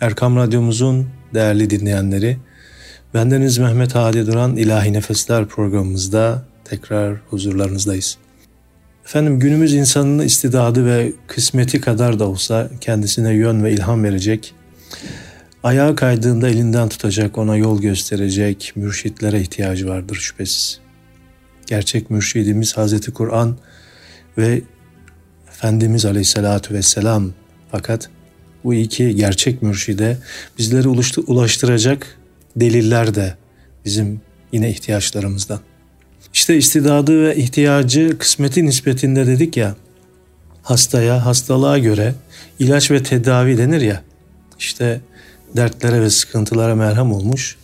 Erkam Radyomuzun değerli dinleyenleri, bendeniz Mehmet Hadi Duran İlahi Nefesler programımızda tekrar huzurlarınızdayız. Efendim günümüz insanının istidadı ve kısmeti kadar da olsa kendisine yön ve ilham verecek, ayağa kaydığında elinden tutacak, ona yol gösterecek mürşitlere ihtiyacı vardır şüphesiz. Gerçek mürşidimiz Hazreti Kur'an ve Efendimiz Aleyhisselatü Vesselam fakat bu iki gerçek mürşide bizleri ulaştıracak deliller de bizim yine ihtiyaçlarımızdan. İşte istidadı ve ihtiyacı kısmeti nispetinde dedik ya, hastaya, hastalığa göre ilaç ve tedavi denir ya, işte dertlere ve sıkıntılara merhem olmuş,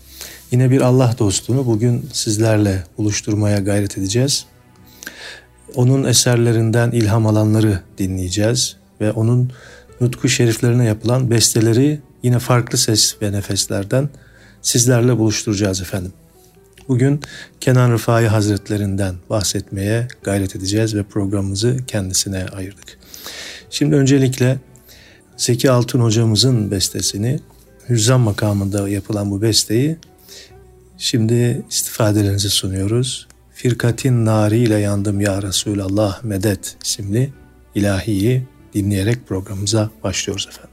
yine bir Allah dostunu bugün sizlerle buluşturmaya gayret edeceğiz. Onun eserlerinden ilham alanları dinleyeceğiz ve onun nutku şeriflerine yapılan besteleri yine farklı ses ve nefeslerden sizlerle buluşturacağız efendim. Bugün Kenan Rıfai Hazretlerinden bahsetmeye gayret edeceğiz ve programımızı kendisine ayırdık. Şimdi öncelikle Zeki Altun hocamızın bestesini Hüzzam makamında yapılan bu besteyi şimdi istifadelerinize sunuyoruz. Firkatin nari ile yandım ya Resulallah medet isimli ilahiyi dinleyerek programımıza başlıyoruz efendim.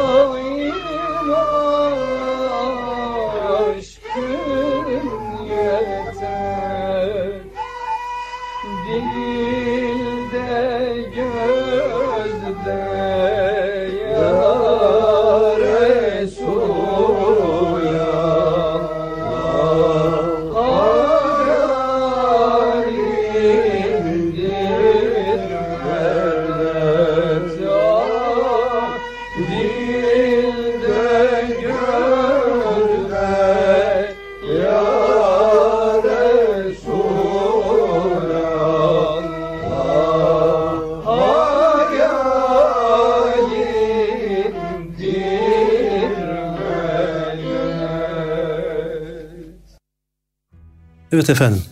Evet efendim,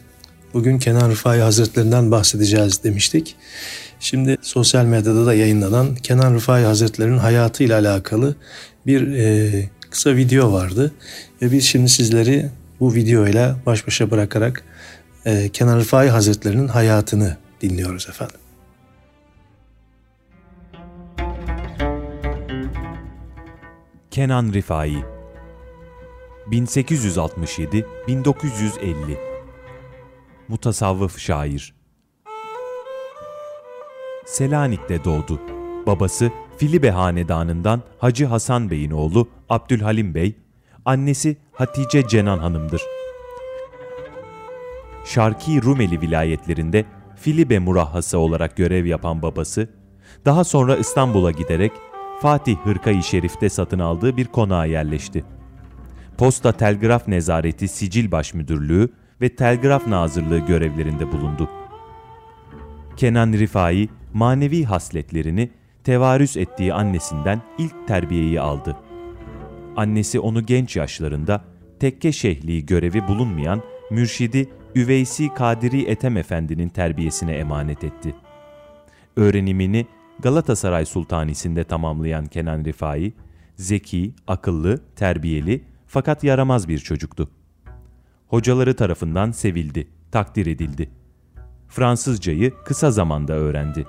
bugün Kenan Rıfai Hazretlerinden bahsedeceğiz demiştik. Şimdi sosyal medyada da yayınlanan Kenan Rıfai Hazretleri'nin hayatıyla alakalı bir e, kısa video vardı. Ve biz şimdi sizleri bu videoyla baş başa bırakarak e, Kenan Rıfai Hazretleri'nin hayatını dinliyoruz efendim. Kenan Rifai 1867-1950 mutasavvıf şair. Selanik'te doğdu. Babası Filibe Hanedanı'ndan Hacı Hasan Bey'in oğlu Abdülhalim Bey, annesi Hatice Cenan Hanım'dır. Şarki Rumeli vilayetlerinde Filibe murahhası olarak görev yapan babası, daha sonra İstanbul'a giderek Fatih Hırkayı Şerif'te satın aldığı bir konağa yerleşti. Posta Telgraf Nezareti Sicil Başmüdürlüğü ve Telgraf Nazırlığı görevlerinde bulundu. Kenan Rifai, manevi hasletlerini tevarüz ettiği annesinden ilk terbiyeyi aldı. Annesi onu genç yaşlarında tekke şehliği görevi bulunmayan mürşidi Üveysi Kadiri Ethem Efendi'nin terbiyesine emanet etti. Öğrenimini Galatasaray Sultanisi'nde tamamlayan Kenan Rifai, zeki, akıllı, terbiyeli fakat yaramaz bir çocuktu. Hocaları tarafından sevildi, takdir edildi. Fransızcayı kısa zamanda öğrendi.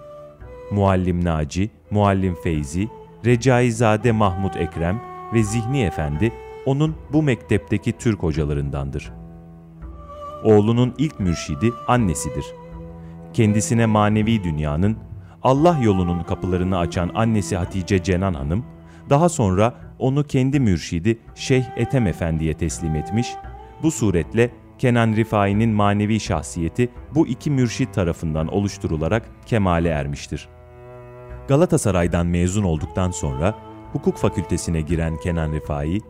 Muallim Naci, Muallim Feyzi, Recaizade Mahmud Ekrem ve Zihni Efendi onun bu mektepteki Türk hocalarındandır. Oğlunun ilk mürşidi annesidir. Kendisine manevi dünyanın, Allah yolunun kapılarını açan annesi Hatice Cenan Hanım, daha sonra onu kendi mürşidi Şeyh Ethem Efendi'ye teslim etmiş, bu suretle Kenan Rifai'nin manevi şahsiyeti bu iki mürşit tarafından oluşturularak kemale ermiştir. Galatasaray'dan mezun olduktan sonra hukuk fakültesine giren Kenan Rifai,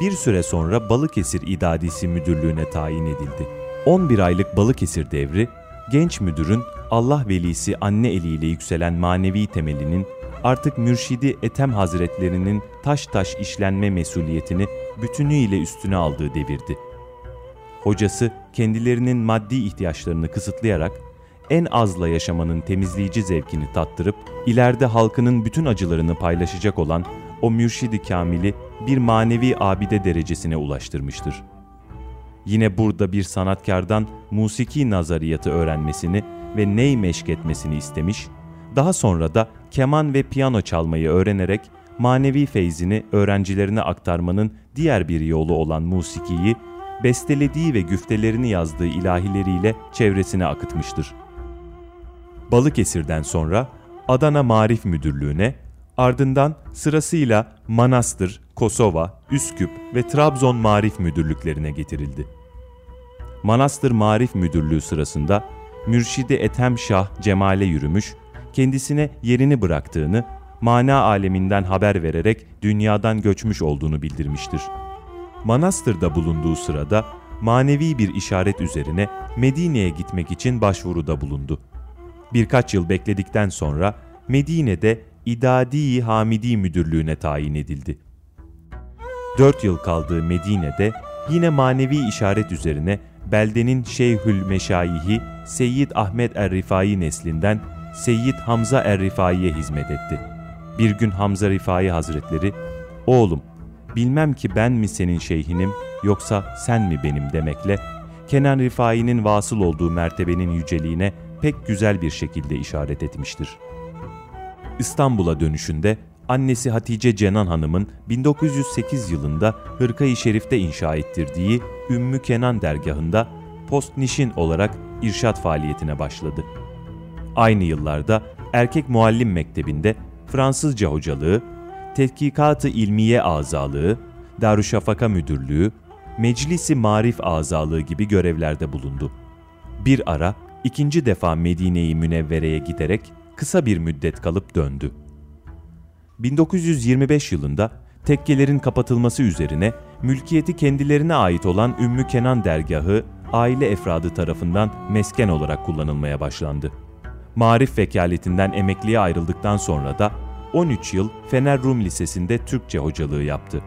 bir süre sonra Balıkesir İdadisi Müdürlüğü'ne tayin edildi. 11 aylık Balıkesir devri, genç müdürün Allah velisi anne eliyle yükselen manevi temelinin artık mürşidi Ethem Hazretlerinin taş taş işlenme mesuliyetini bütünüyle üstüne aldığı devirdi. Hocası kendilerinin maddi ihtiyaçlarını kısıtlayarak en azla yaşamanın temizleyici zevkini tattırıp ileride halkının bütün acılarını paylaşacak olan o mürşidi kamili bir manevi abide derecesine ulaştırmıştır. Yine burada bir sanatkardan musiki nazariyatı öğrenmesini ve ney meşk etmesini istemiş, daha sonra da keman ve piyano çalmayı öğrenerek manevi feyzini öğrencilerine aktarmanın diğer bir yolu olan musikiyi, bestelediği ve güftelerini yazdığı ilahileriyle çevresine akıtmıştır. Balıkesir'den sonra Adana Marif Müdürlüğü'ne, ardından sırasıyla Manastır, Kosova, Üsküp ve Trabzon Marif Müdürlüklerine getirildi. Manastır Marif Müdürlüğü sırasında Mürşidi Ethem Şah Cemal'e yürümüş, kendisine yerini bıraktığını, mana aleminden haber vererek dünyadan göçmüş olduğunu bildirmiştir. Manastır'da bulunduğu sırada manevi bir işaret üzerine Medine'ye gitmek için başvuruda bulundu. Birkaç yıl bekledikten sonra Medine'de İdadi Hamidi Müdürlüğü'ne tayin edildi. Dört yıl kaldığı Medine'de yine manevi işaret üzerine beldenin Şeyhül Meşayihi Seyyid Ahmet Er-Rifai neslinden Seyyid Hamza Er-Rifai'ye hizmet etti. Bir gün Hamza Rifai Hazretleri, ''Oğlum, bilmem ki ben mi senin şeyhinim yoksa sen mi benim?'' demekle Kenan Rifai'nin vasıl olduğu mertebenin yüceliğine pek güzel bir şekilde işaret etmiştir. İstanbul'a dönüşünde annesi Hatice Cenan Hanım'ın 1908 yılında Hırka-i Şerif'te inşa ettirdiği Ümmü Kenan dergahında postnişin olarak irşat faaliyetine başladı. Aynı yıllarda erkek muallim mektebinde Fransızca hocalığı, Tetkikat-ı İlmiye azalığı, Darüşşafaka müdürlüğü, Meclisi Marif azalığı gibi görevlerde bulundu. Bir ara ikinci defa Medine-i Münevvere'ye giderek kısa bir müddet kalıp döndü. 1925 yılında tekkelerin kapatılması üzerine mülkiyeti kendilerine ait olan Ümmü Kenan dergahı aile efradı tarafından mesken olarak kullanılmaya başlandı. Marif vekaletinden emekliye ayrıldıktan sonra da 13 yıl Fener Rum Lisesi'nde Türkçe hocalığı yaptı.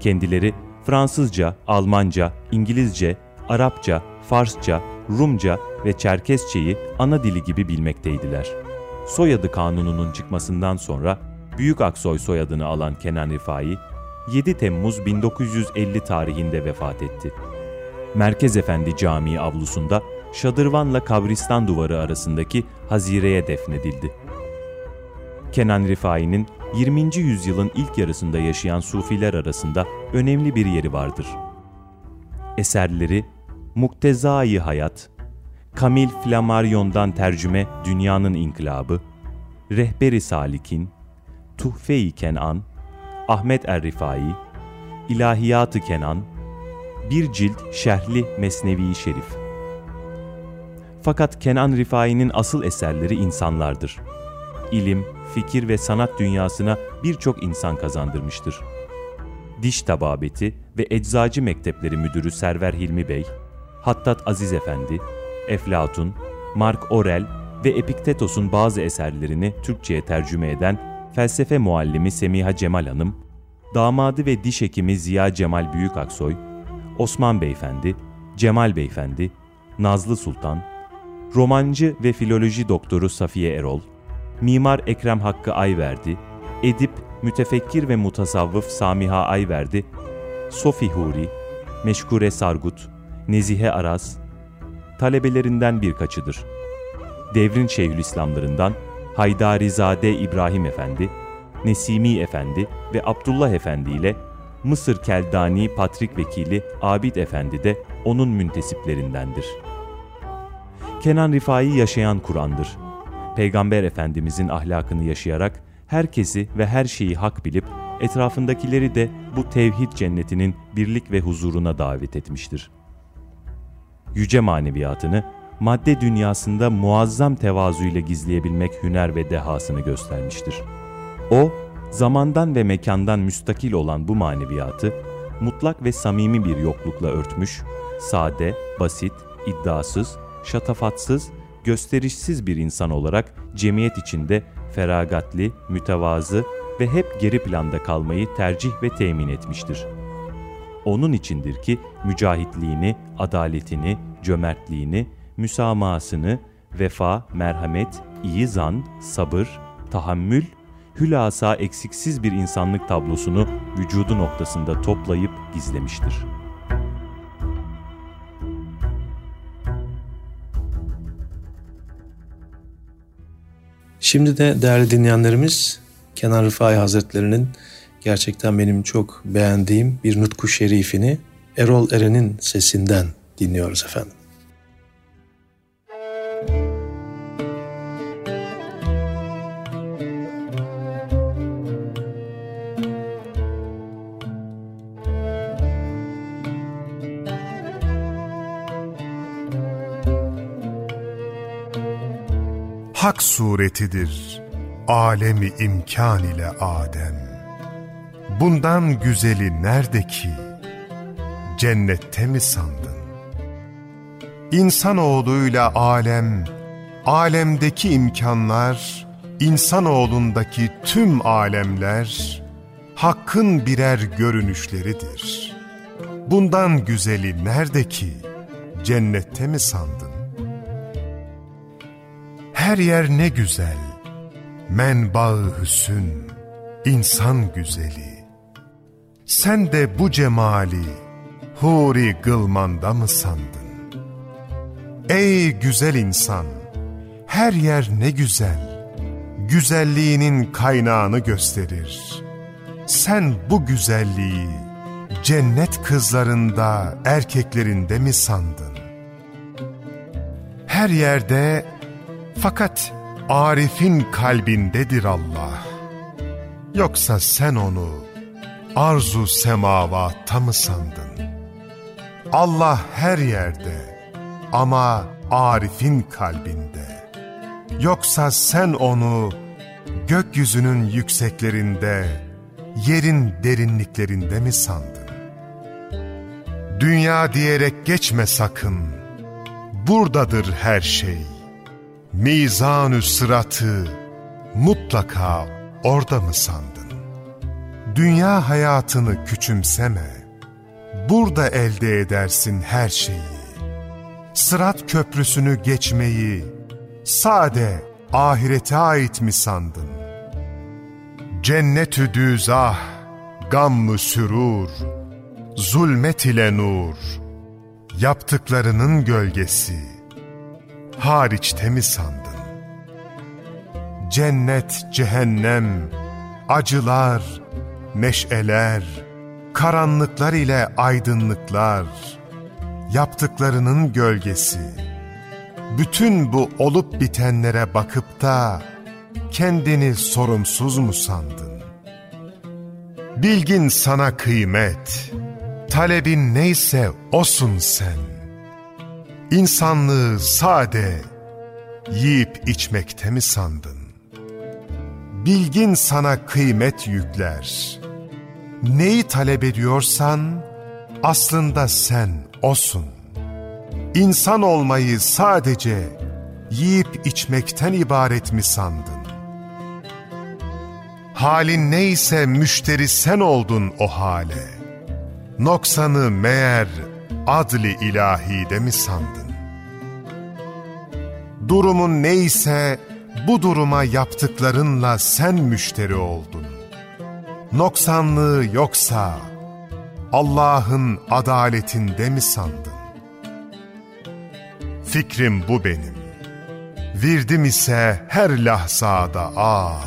Kendileri Fransızca, Almanca, İngilizce, Arapça, Farsça, Rumca ve Çerkesçeyi ana dili gibi bilmekteydiler. Soyadı kanununun çıkmasından sonra Büyük Aksoy soyadını alan Kenan Rifai, 7 Temmuz 1950 tarihinde vefat etti. Merkez Efendi Camii avlusunda şadırvanla kabristan duvarı arasındaki hazireye defnedildi. Kenan Rifai'nin 20. yüzyılın ilk yarısında yaşayan sufiler arasında önemli bir yeri vardır. Eserleri Muktezai Hayat, Kamil Flammarion'dan tercüme Dünyanın İnkılabı, Rehberi Salik'in, Tuhfe-i Kenan, Ahmet Er-Rifai, İlahiyat-ı Kenan, bir cilt şerhli Mesnevi Şerif. Fakat Kenan Rifai'nin asıl eserleri insanlardır. İlim, fikir ve sanat dünyasına birçok insan kazandırmıştır. Diş Tababeti ve Eczacı Mektepleri Müdürü Server Hilmi Bey, Hattat Aziz Efendi, Eflatun, Mark Orel ve Epiktetos'un bazı eserlerini Türkçe'ye tercüme eden felsefe muallimi Semiha Cemal Hanım, damadı ve diş hekimi Ziya Cemal Büyükaksoy, Osman Beyefendi, Cemal Beyefendi, Nazlı Sultan, romancı ve filoloji doktoru Safiye Erol, mimar Ekrem Hakkı Ayverdi, edip, mütefekkir ve mutasavvıf Samiha Ayverdi, Sofi Huri, Meşkure Sargut, Nezihe Aras, talebelerinden birkaçıdır. Devrin Şeyhülislamlarından Haydarizade İbrahim Efendi, Nesimi Efendi ve Abdullah Efendi ile Mısır Keldani Patrik Vekili Abid Efendi de onun müntesiplerindendir. Kenan Rifai yaşayan Kur'an'dır. Peygamber Efendimizin ahlakını yaşayarak herkesi ve her şeyi hak bilip etrafındakileri de bu tevhid cennetinin birlik ve huzuruna davet etmiştir. Yüce maneviyatını madde dünyasında muazzam tevazuyla gizleyebilmek hüner ve dehasını göstermiştir. O, zamandan ve mekandan müstakil olan bu maneviyatı, mutlak ve samimi bir yoklukla örtmüş, sade, basit, iddiasız, şatafatsız, gösterişsiz bir insan olarak cemiyet içinde feragatli, mütevazı ve hep geri planda kalmayı tercih ve temin etmiştir. Onun içindir ki mücahitliğini, adaletini, cömertliğini, müsamahasını, vefa, merhamet, iyi zan, sabır, tahammül, hülasa eksiksiz bir insanlık tablosunu vücudu noktasında toplayıp gizlemiştir. Şimdi de değerli dinleyenlerimiz Kenan Rıfai Hazretleri'nin gerçekten benim çok beğendiğim bir nutku şerifini Erol Eren'in sesinden dinliyoruz efendim. Hak suretidir alemi imkan ile Adem. Bundan güzeli nerede ki? Cennette mi sandın? İnsanoğluyla alem, alemdeki imkanlar, insanoğlundaki tüm alemler, hakkın birer görünüşleridir. Bundan güzeli nerede ki? Cennette mi sandın? Her yer ne güzel, menba-ı hüsün, insan güzeli. Sen de bu cemali, huri gılmanda mı sandın? Ey güzel insan, her yer ne güzel, güzelliğinin kaynağını gösterir. Sen bu güzelliği, cennet kızlarında, erkeklerinde mi sandın? Her yerde fakat Arif'in kalbindedir Allah. Yoksa sen onu arzu semavatta mı sandın? Allah her yerde ama Arif'in kalbinde. Yoksa sen onu gökyüzünün yükseklerinde, yerin derinliklerinde mi sandın? Dünya diyerek geçme sakın, buradadır her şey. Mizanü sıratı mutlaka orada mı sandın? Dünya hayatını küçümseme. Burada elde edersin her şeyi. Sırat köprüsünü geçmeyi sade ahirete ait mi sandın? Cennetü düzah, gam sürur, zulmet ile nur, yaptıklarının gölgesi.'' Hariçte mi sandın? Cennet, cehennem, acılar, neşeler, karanlıklar ile aydınlıklar, yaptıklarının gölgesi. Bütün bu olup bitenlere bakıp da kendini sorumsuz mu sandın? Bilgin sana kıymet, talebin neyse osun sen. İnsanlığı sade, yiyip içmekte mi sandın? Bilgin sana kıymet yükler. Neyi talep ediyorsan aslında sen osun. İnsan olmayı sadece yiyip içmekten ibaret mi sandın? Halin neyse müşteri sen oldun o hale. Noksanı meğer adli ilahide mi sandın? Durumun neyse bu duruma yaptıklarınla sen müşteri oldun. Noksanlığı yoksa Allah'ın adaletinde mi sandın? Fikrim bu benim. Virdim ise her lahzada ah.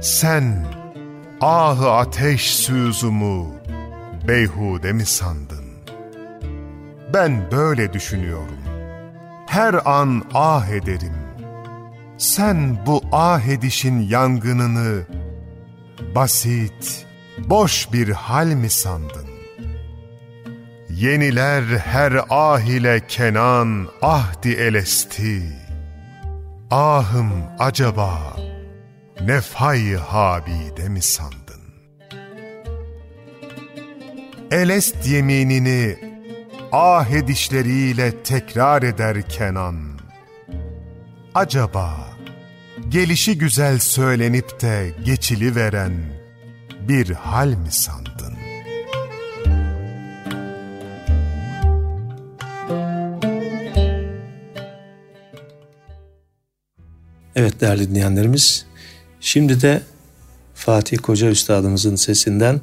Sen ahı ateş süzumu beyhude mi sandın? Ben böyle düşünüyorum. Her an ah ederim. Sen bu ah edişin yangınını basit, boş bir hal mi sandın? Yeniler her ah ile Kenan ahdi elesti. Ahım acaba nefhay habide mi sandın? Elest yeminini ah edişleriyle tekrar eder Kenan. Acaba gelişi güzel söylenip de geçili veren bir hal mi sandın? Evet değerli dinleyenlerimiz, şimdi de Fatih Koca Üstadımızın sesinden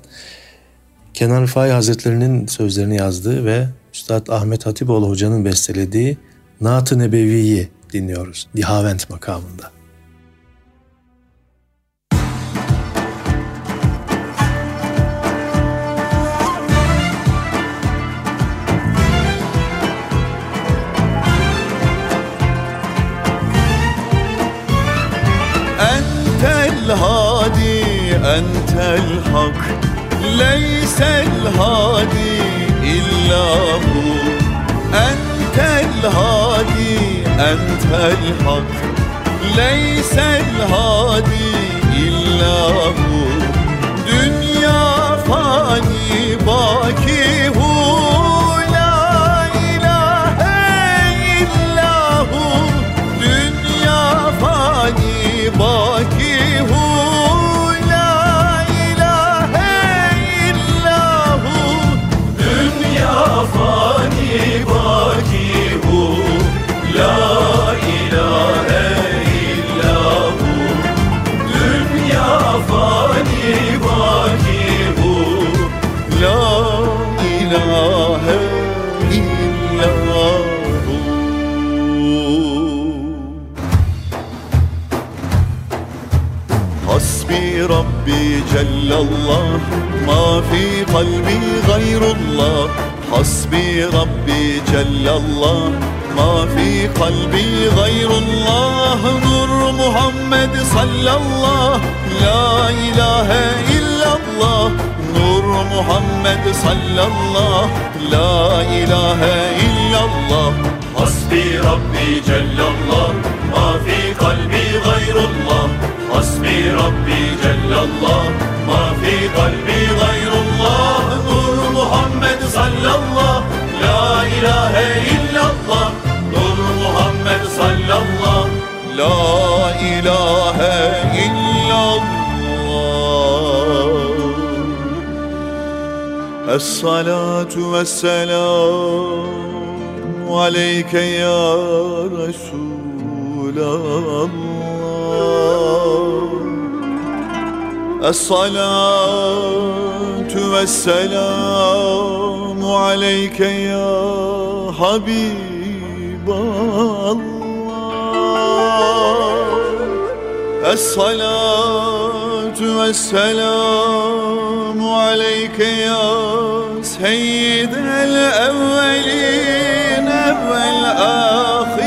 Kenan Rıfai Hazretlerinin sözlerini yazdığı ve Üstad Ahmet Hatipoğlu Hoca'nın bestelediği Naat-ı Nebevi'yi dinliyoruz. Dihavent makamında. Entel hadi entel hak Leysel hadi illahu Entel hadi entel hak. Leysel hadi illahu Dünya fani baki cellallah Ma fi kalbi gayrullah. Hasbi Rabbi cellallah Ma fi kalbi gayrullah. Nur Muhammed sallallah La ilahe illallah. Nur Muhammed sallallah La ilahe illallah. Hasbi Rabbi cellallah Ma fi kalbi gayrullah. Hasbi Rabbi Cellallah Ma fi kalbi gayrullah Nur Muhammed sallallah La ilahe illallah Nur Muhammed sallallah La ilahe illallah. Es-salatu ve-selam Aleyke ya Resulallah. الصلاة والسلام عليك يا حبيب الله. الصلاة والسلام عليك يا سيد الأولين والآخرين.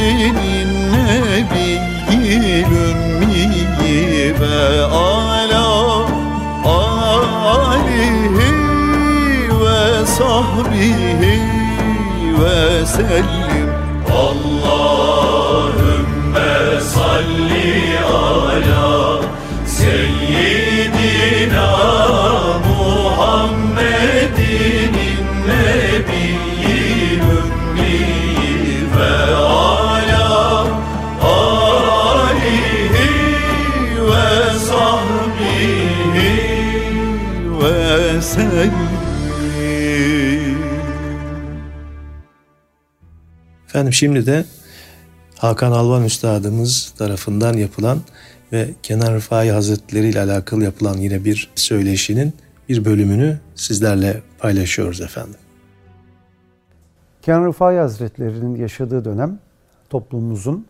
Muhammedin Nebiyyil Ümmiyi ve ala alihi ve sahbihi ve sellim Efendim şimdi de Hakan Alvan Üstadımız tarafından yapılan ve Kenan Rıfai Hazretleri ile alakalı yapılan yine bir söyleşinin bir bölümünü sizlerle paylaşıyoruz efendim. Kenan Rıfai Hazretleri'nin yaşadığı dönem toplumumuzun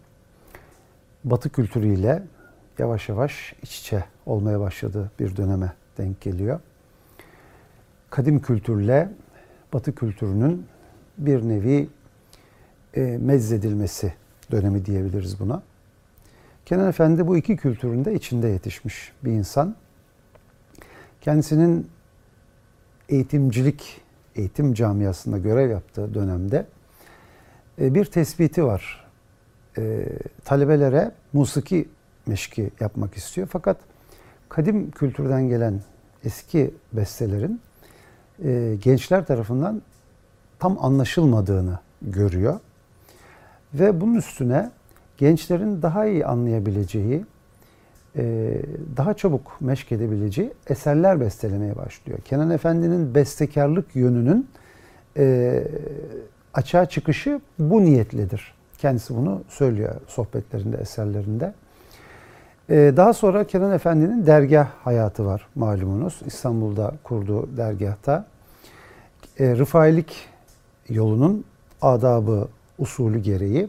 batı kültürüyle yavaş yavaş iç içe olmaya başladığı bir döneme denk geliyor. Kadim kültürle batı kültürünün bir nevi e, meczedilmesi dönemi diyebiliriz buna. Kenan Efendi bu iki kültürün de içinde yetişmiş bir insan. Kendisinin eğitimcilik, eğitim camiasında görev yaptığı dönemde e, bir tespiti var. E, talebelere musiki meşki yapmak istiyor. Fakat kadim kültürden gelen eski bestelerin e, gençler tarafından tam anlaşılmadığını görüyor. Ve bunun üstüne gençlerin daha iyi anlayabileceği, e, daha çabuk meşk edebileceği eserler bestelemeye başlıyor. Kenan Efendi'nin bestekarlık yönünün e, açığa çıkışı bu niyetlidir. Kendisi bunu söylüyor sohbetlerinde, eserlerinde. E, daha sonra Kenan Efendi'nin dergah hayatı var malumunuz. İstanbul'da kurduğu dergahta. Rıfailik yolunun adabı, usulü gereği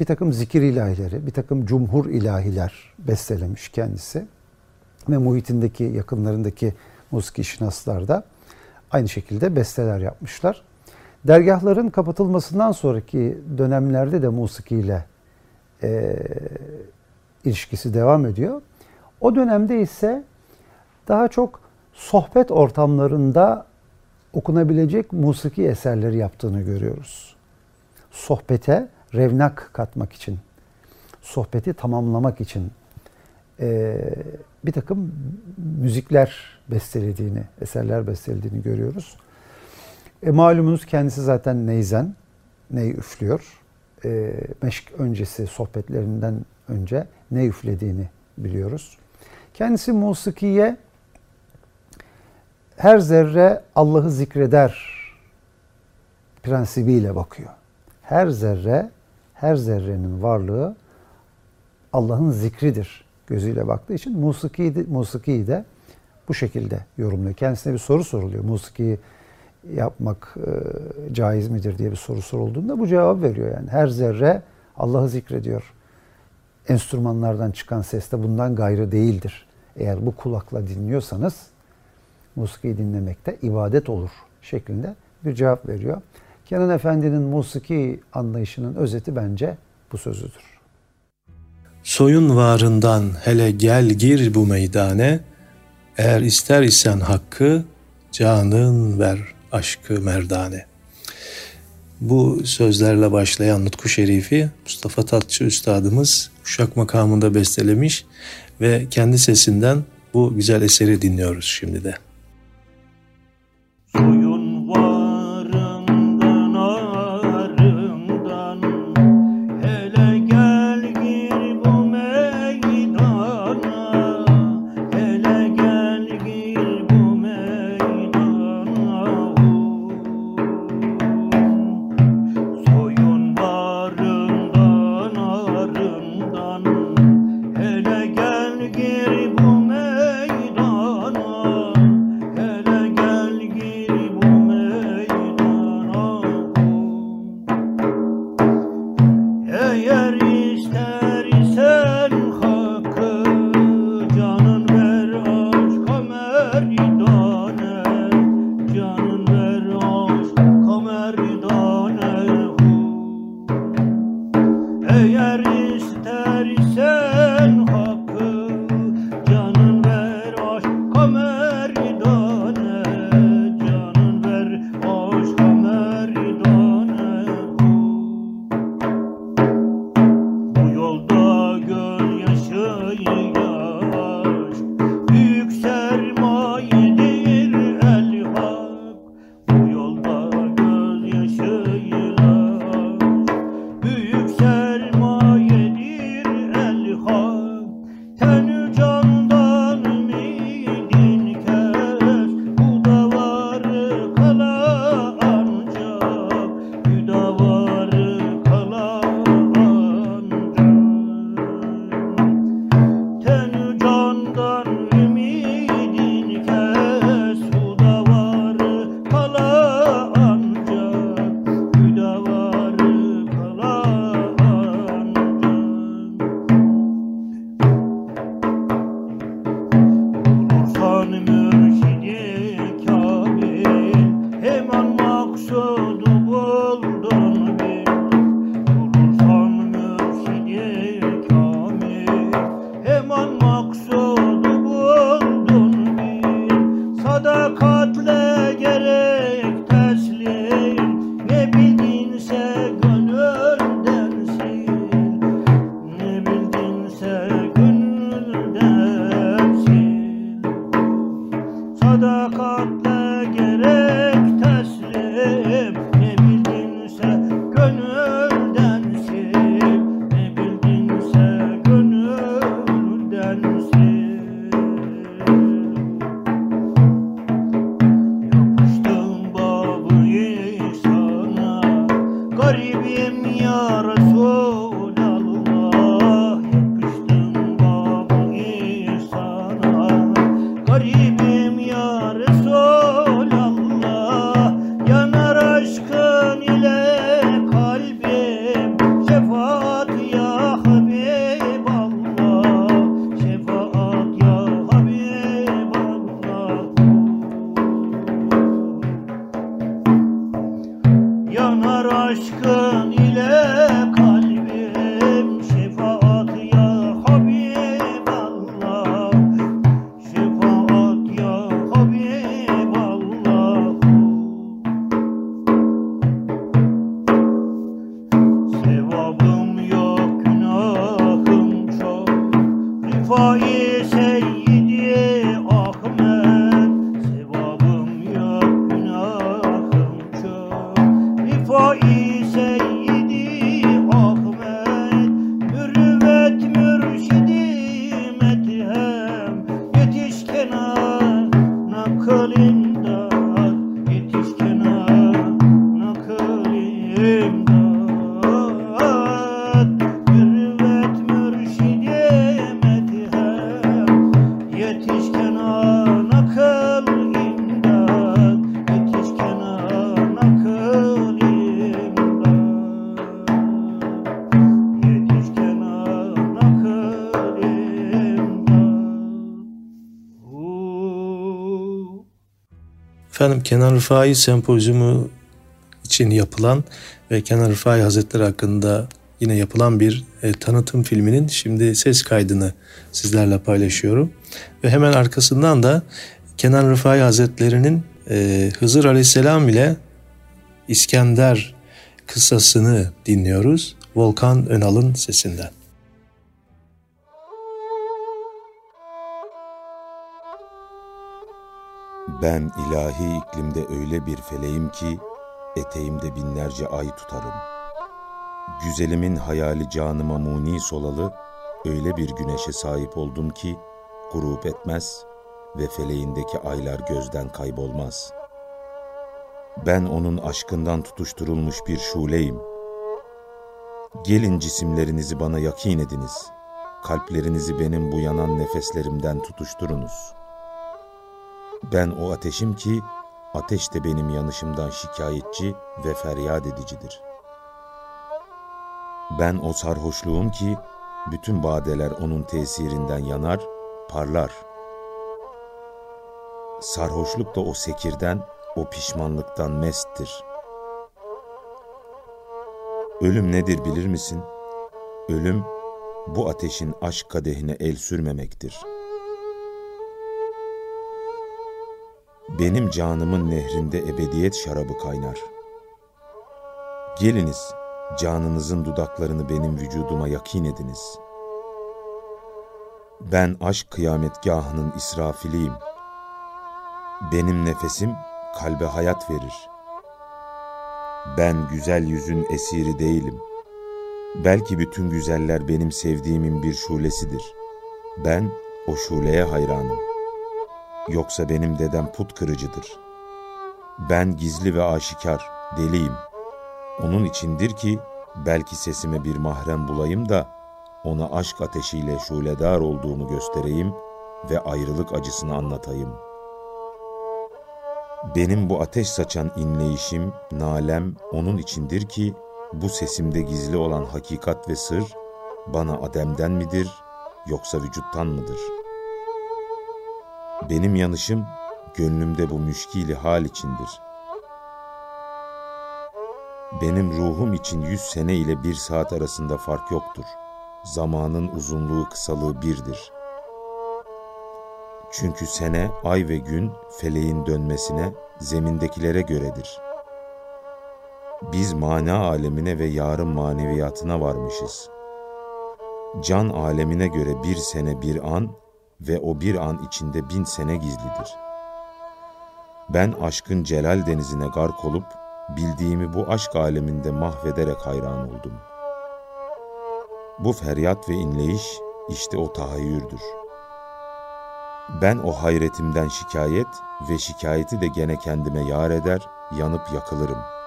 bir takım zikir ilahileri, bir takım cumhur ilahiler bestelemiş kendisi. Ve muhitindeki, yakınlarındaki musiki şinaslar da aynı şekilde besteler yapmışlar. Dergahların kapatılmasından sonraki dönemlerde de musikiyle e, ilişkisi devam ediyor. O dönemde ise daha çok sohbet ortamlarında okunabilecek musiki eserleri yaptığını görüyoruz. Sohbete revnak katmak için, sohbeti tamamlamak için e, bir takım müzikler bestelediğini, eserler bestelediğini görüyoruz. E, malumunuz kendisi zaten neyzen, ney üflüyor. E, meşk öncesi sohbetlerinden önce ne üflediğini biliyoruz. Kendisi musikiye her zerre Allah'ı zikreder prensibiyle bakıyor. Her zerre, her zerrenin varlığı Allah'ın zikridir gözüyle baktığı için musikiyi de, musikiyi de bu şekilde yorumluyor. Kendisine bir soru soruluyor. Musikiyi yapmak e, caiz midir diye bir soru sorulduğunda bu cevap veriyor yani. Her zerre Allah'ı zikrediyor. Enstrümanlardan çıkan ses de bundan gayrı değildir. Eğer bu kulakla dinliyorsanız musiki dinlemekte ibadet olur şeklinde bir cevap veriyor. Kenan Efendi'nin musiki anlayışının özeti bence bu sözüdür. Soyun varından hele gel gir bu meydane, eğer ister isen hakkı, canın ver aşkı merdane. Bu sözlerle başlayan Nutku Şerifi Mustafa Tatçı Üstadımız Uşak makamında bestelemiş ve kendi sesinden bu güzel eseri dinliyoruz şimdi de. apart. Rifai Kenan Rıfai Sempozyumu için yapılan ve Kenan Rıfai Hazretleri hakkında yine yapılan bir e, tanıtım filminin şimdi ses kaydını sizlerle paylaşıyorum. Ve hemen arkasından da Kenan Rıfai Hazretleri'nin e, Hızır Aleyhisselam ile İskender kıssasını dinliyoruz. Volkan Önal'ın sesinden. Ben ilahi iklimde öyle bir feleğim ki eteğimde binlerce ay tutarım. Güzelimin hayali canıma muni solalı öyle bir güneşe sahip oldum ki grup etmez ve feleğindeki aylar gözden kaybolmaz. Ben onun aşkından tutuşturulmuş bir şuleyim. Gelin cisimlerinizi bana yakin ediniz. Kalplerinizi benim bu yanan nefeslerimden tutuşturunuz.'' Ben o ateşim ki ateş de benim yanışımdan şikayetçi ve feryat edicidir. Ben o sarhoşluğum ki bütün badeler onun tesirinden yanar, parlar. Sarhoşluk da o sekirden, o pişmanlıktan mesttir. Ölüm nedir bilir misin? Ölüm bu ateşin aşk kadehine el sürmemektir.'' Benim canımın nehrinde ebediyet şarabı kaynar. Geliniz, canınızın dudaklarını benim vücuduma yakin ediniz. Ben aşk kıyametgahının israfiliyim. Benim nefesim kalbe hayat verir. Ben güzel yüzün esiri değilim. Belki bütün güzeller benim sevdiğimin bir şulesidir. Ben o şuleye hayranım. Yoksa benim dedem put kırıcıdır. Ben gizli ve aşikar, deliyim. Onun içindir ki belki sesime bir mahrem bulayım da ona aşk ateşiyle şuledar olduğumu göstereyim ve ayrılık acısını anlatayım. Benim bu ateş saçan inleyişim, nalem onun içindir ki bu sesimde gizli olan hakikat ve sır bana ademden midir yoksa vücuttan mıdır?'' Benim yanışım gönlümde bu müşkili hal içindir. Benim ruhum için yüz sene ile bir saat arasında fark yoktur. Zamanın uzunluğu kısalığı birdir. Çünkü sene, ay ve gün feleğin dönmesine, zemindekilere göredir. Biz mana alemine ve yarın maneviyatına varmışız. Can alemine göre bir sene bir an, ve o bir an içinde bin sene gizlidir. Ben aşkın celal denizine gark olup, bildiğimi bu aşk aleminde mahvederek hayran oldum. Bu feryat ve inleyiş işte o tahayyürdür. Ben o hayretimden şikayet ve şikayeti de gene kendime yar eder, yanıp yakılırım.''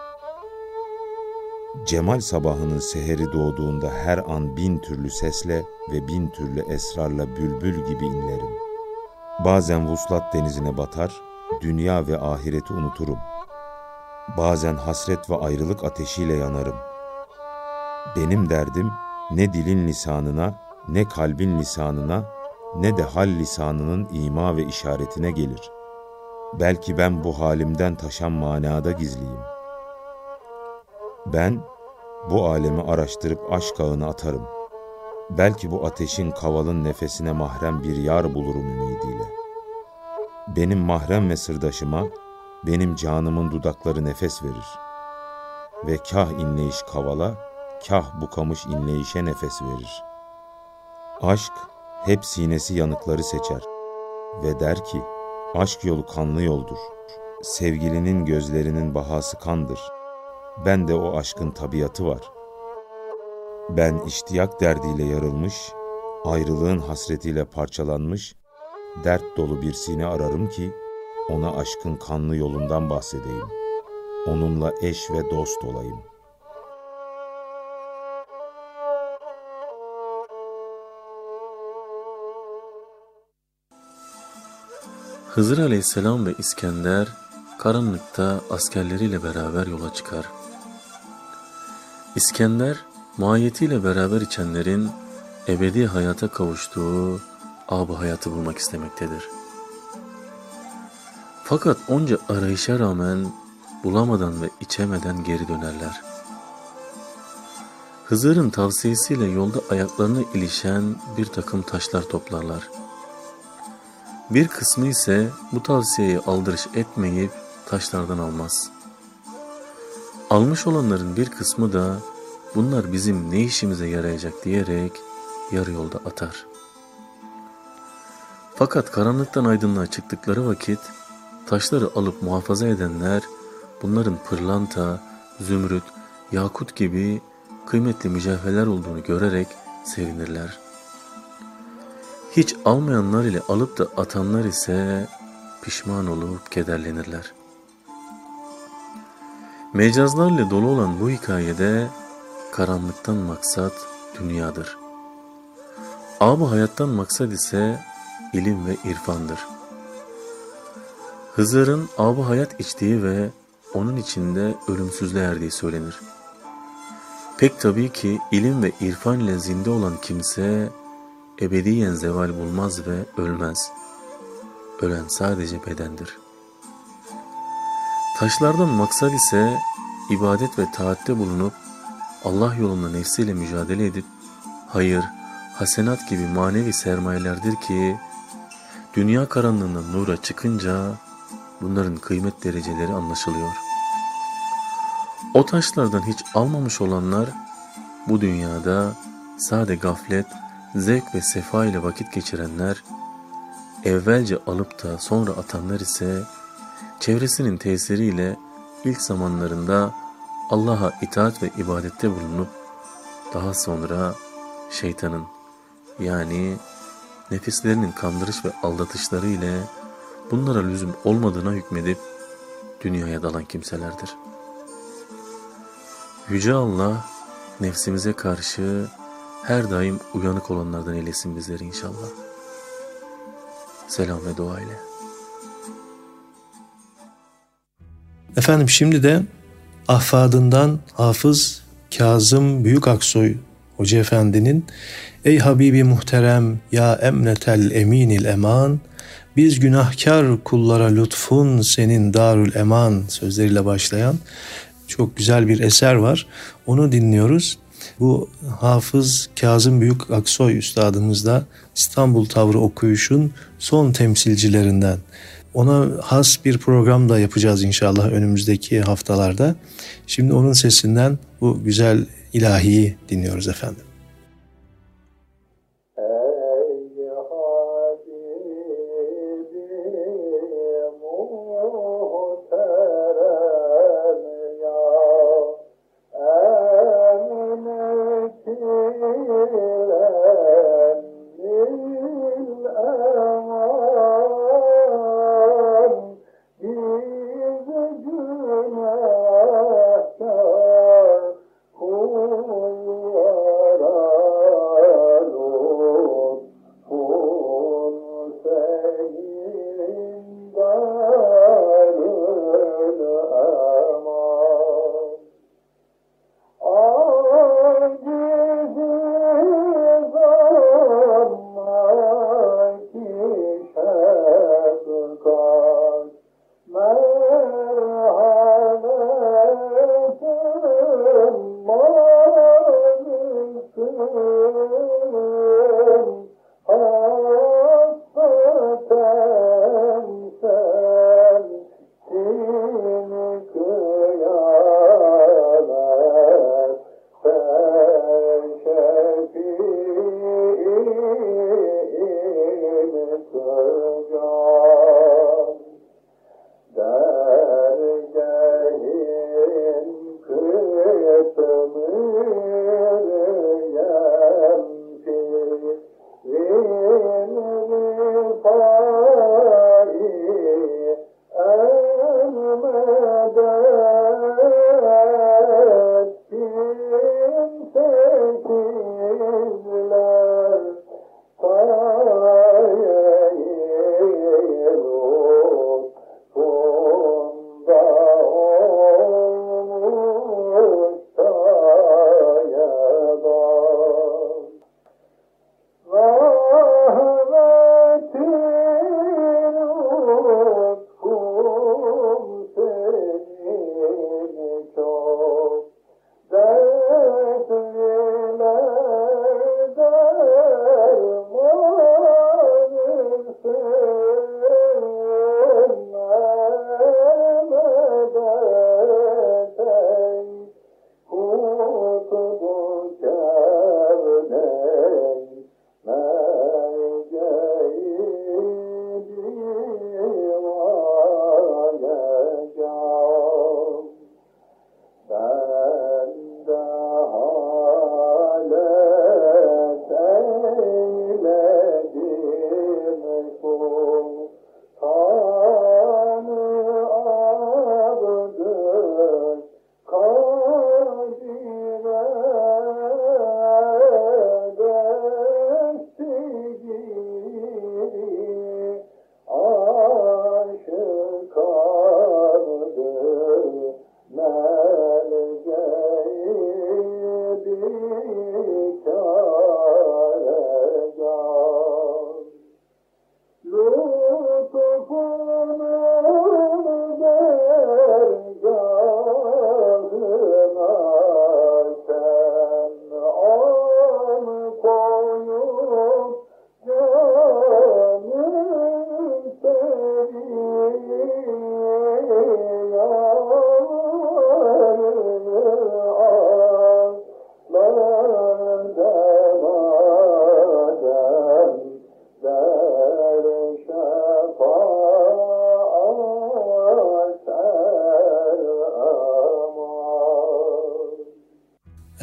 Cemal sabahının seheri doğduğunda her an bin türlü sesle ve bin türlü esrarla bülbül gibi inlerim. Bazen vuslat denizine batar, dünya ve ahireti unuturum. Bazen hasret ve ayrılık ateşiyle yanarım. Benim derdim ne dilin lisanına, ne kalbin lisanına, ne de hal lisanının ima ve işaretine gelir. Belki ben bu halimden taşan manada gizliyim. Ben bu alemi araştırıp aşk ağına atarım. Belki bu ateşin kavalın nefesine mahrem bir yar bulurum ümidiyle. Benim mahrem ve sırdaşıma, benim canımın dudakları nefes verir. Ve kah inleyiş kavala, kah bu kamış inleyişe nefes verir. Aşk hep sinesi yanıkları seçer ve der ki, aşk yolu kanlı yoldur. Sevgilinin gözlerinin bahası kandır. Ben de o aşkın tabiatı var. Ben iştiyak derdiyle yarılmış, ayrılığın hasretiyle parçalanmış, dert dolu bir sine ararım ki, ona aşkın kanlı yolundan bahsedeyim. Onunla eş ve dost olayım. Hızır Aleyhisselam ve İskender karanlıkta askerleriyle beraber yola çıkar. İskender, mahiyetiyle beraber içenlerin ebedi hayata kavuştuğu ab hayatı bulmak istemektedir. Fakat onca arayışa rağmen bulamadan ve içemeden geri dönerler. Hızır'ın tavsiyesiyle yolda ayaklarına ilişen bir takım taşlar toplarlar. Bir kısmı ise bu tavsiyeyi aldırış etmeyip taşlardan almaz. Almış olanların bir kısmı da bunlar bizim ne işimize yarayacak diyerek yarı yolda atar. Fakat karanlıktan aydınlığa çıktıkları vakit taşları alıp muhafaza edenler bunların pırlanta, zümrüt, yakut gibi kıymetli mücevherler olduğunu görerek sevinirler. Hiç almayanlar ile alıp da atanlar ise pişman olup kederlenirler. Mecazlarla dolu olan bu hikayede karanlıktan maksat dünyadır. Ab hayattan maksat ise ilim ve irfandır. Hızır'ın ab hayat içtiği ve onun içinde ölümsüzlüğe erdiği söylenir. Pek tabii ki ilim ve irfan ile zinde olan kimse ebediyen zeval bulmaz ve ölmez. Ölen sadece bedendir. Taşlardan maksat ise ibadet ve taatte bulunup Allah yolunda nefsiyle mücadele edip hayır, hasenat gibi manevi sermayelerdir ki dünya karanlığından nura çıkınca bunların kıymet dereceleri anlaşılıyor. O taşlardan hiç almamış olanlar bu dünyada sade gaflet, zevk ve sefa ile vakit geçirenler, evvelce alıp da sonra atanlar ise çevresinin tesiriyle ilk zamanlarında Allah'a itaat ve ibadette bulunup daha sonra şeytanın yani nefislerinin kandırış ve aldatışları ile bunlara lüzum olmadığına hükmedip dünyaya dalan kimselerdir. Yüce Allah nefsimize karşı her daim uyanık olanlardan eylesin bizleri inşallah. Selam ve dua ile. Efendim şimdi de ahfadından Hafız Kazım Büyük Aksoy Hoca Efendi'nin Ey Habibi muhterem ya emnetel eminil eman biz günahkar kullara lütfun senin darül eman sözleriyle başlayan çok güzel bir eser var. Onu dinliyoruz. Bu Hafız Kazım Büyük Aksoy Üstadımız da İstanbul Tavrı okuyuşun son temsilcilerinden. Ona has bir program da yapacağız inşallah önümüzdeki haftalarda. Şimdi onun sesinden bu güzel ilahiyi dinliyoruz efendim.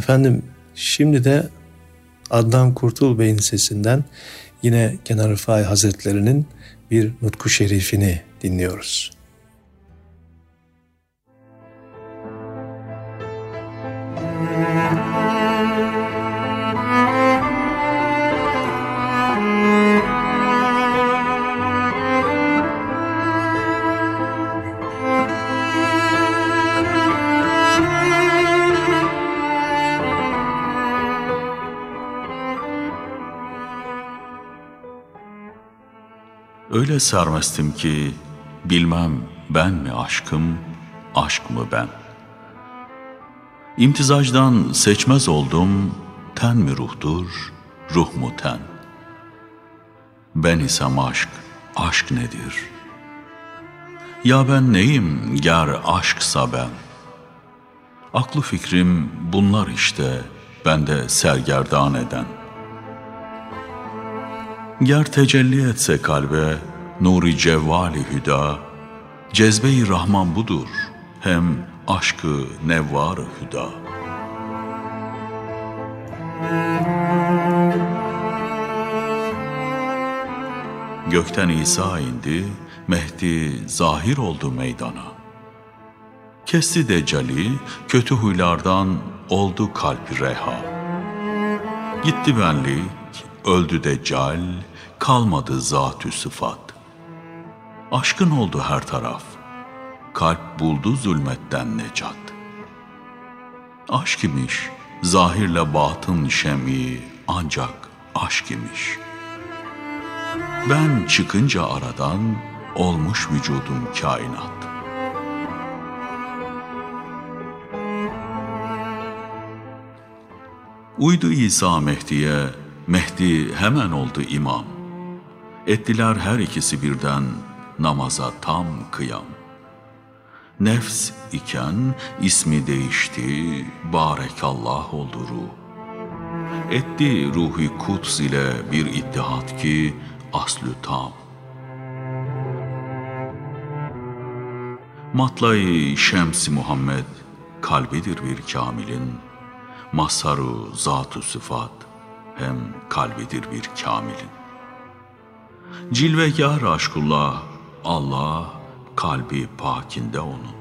Efendim şimdi de Adnan Kurtul Bey'in sesinden yine Kenan Rıfai Hazretleri'nin bir nutku şerifini dinliyoruz. Öyle sermestim ki bilmem ben mi aşkım, aşk mı ben. İmtizacdan seçmez oldum, ten mi ruhtur, ruh mu ten. Ben isem aşk, aşk nedir? Ya ben neyim ger aşksa ben? Aklı fikrim bunlar işte, bende sergerdan eden.'' Ger tecelli etse kalbe, nuri cevvali hüda, cezbe-i Rahman budur, hem aşkı nevvar hüda. Gökten İsa indi, Mehdi zahir oldu meydana. Kesti decali, kötü huylardan oldu kalp reha. Gitti benlik, öldü deccal, kalmadı zatü sıfat. Aşkın oldu her taraf, kalp buldu zulmetten necat. Aşk imiş, zahirle batın şemi ancak aşk imiş. Ben çıkınca aradan olmuş vücudum kainat. Uydu İsa Mehdi'ye, Mehdi hemen oldu imam. Ettiler her ikisi birden namaza tam kıyam. Nefs iken ismi değişti, barekallah oldu ruh. Etti ruhi kuts ile bir ittihat ki aslü tam. Matlay Şems Muhammed kalbidir bir kamilin, mazharu zat-ı sıfat hem kalbidir bir kamilin. Cilvegâr aşkullah, Allah kalbi pakinde onun.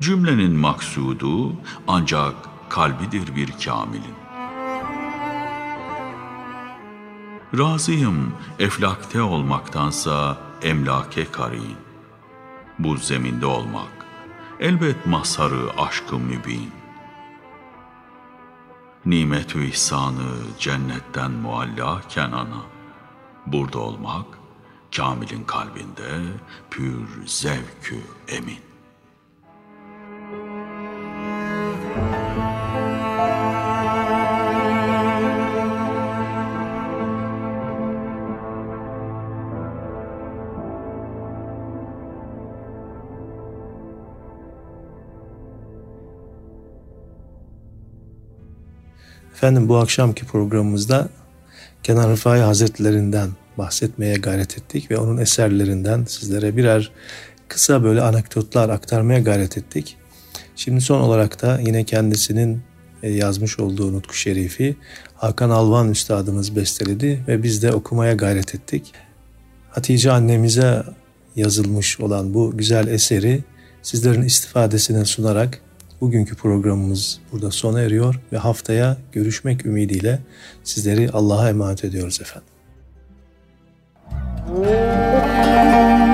Cümlenin maksudu ancak kalbidir bir kamilin. Razıyım eflakte olmaktansa emlake karin. Bu zeminde olmak, elbet mazharı aşkı mübin. Nimet-ü ihsanı cennetten mualla kenana. Burada olmak, Kamil'in kalbinde pür zevkü emin. Efendim bu akşamki programımızda Kenan Rıfai Hazretlerinden bahsetmeye gayret ettik ve onun eserlerinden sizlere birer kısa böyle anekdotlar aktarmaya gayret ettik. Şimdi son olarak da yine kendisinin e, yazmış olduğu Nutku Şerifi Hakan Alvan Üstadımız besteledi ve biz de okumaya gayret ettik. Hatice annemize yazılmış olan bu güzel eseri sizlerin istifadesine sunarak bugünkü programımız burada sona eriyor ve haftaya görüşmek ümidiyle sizleri Allah'a emanet ediyoruz efendim. Ey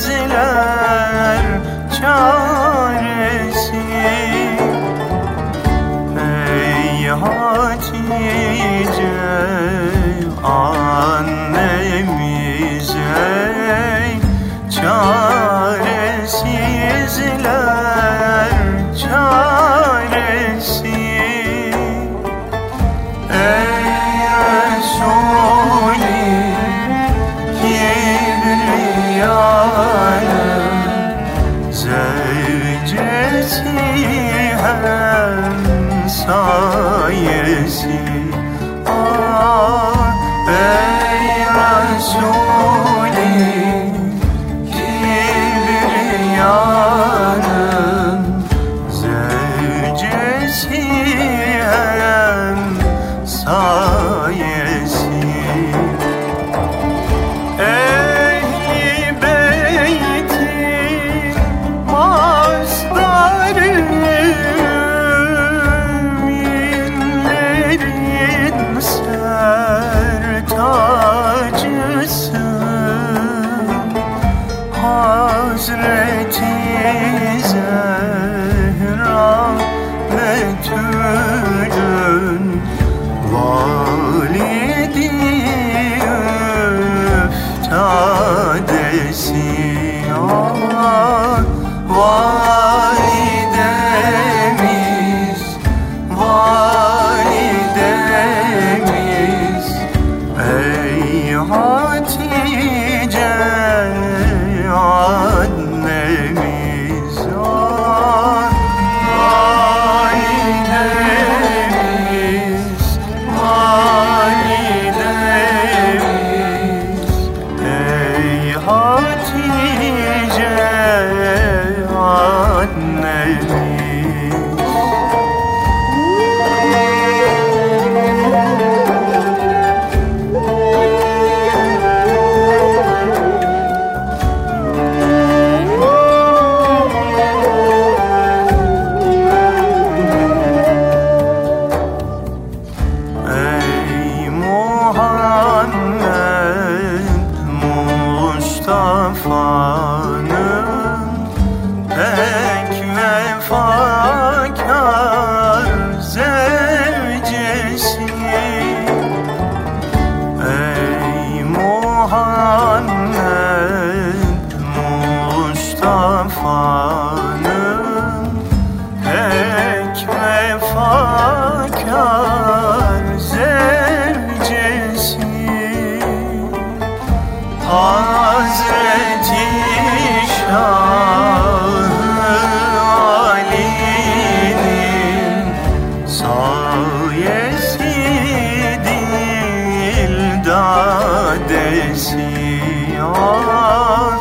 çaresizler çaresi dildadesi ah,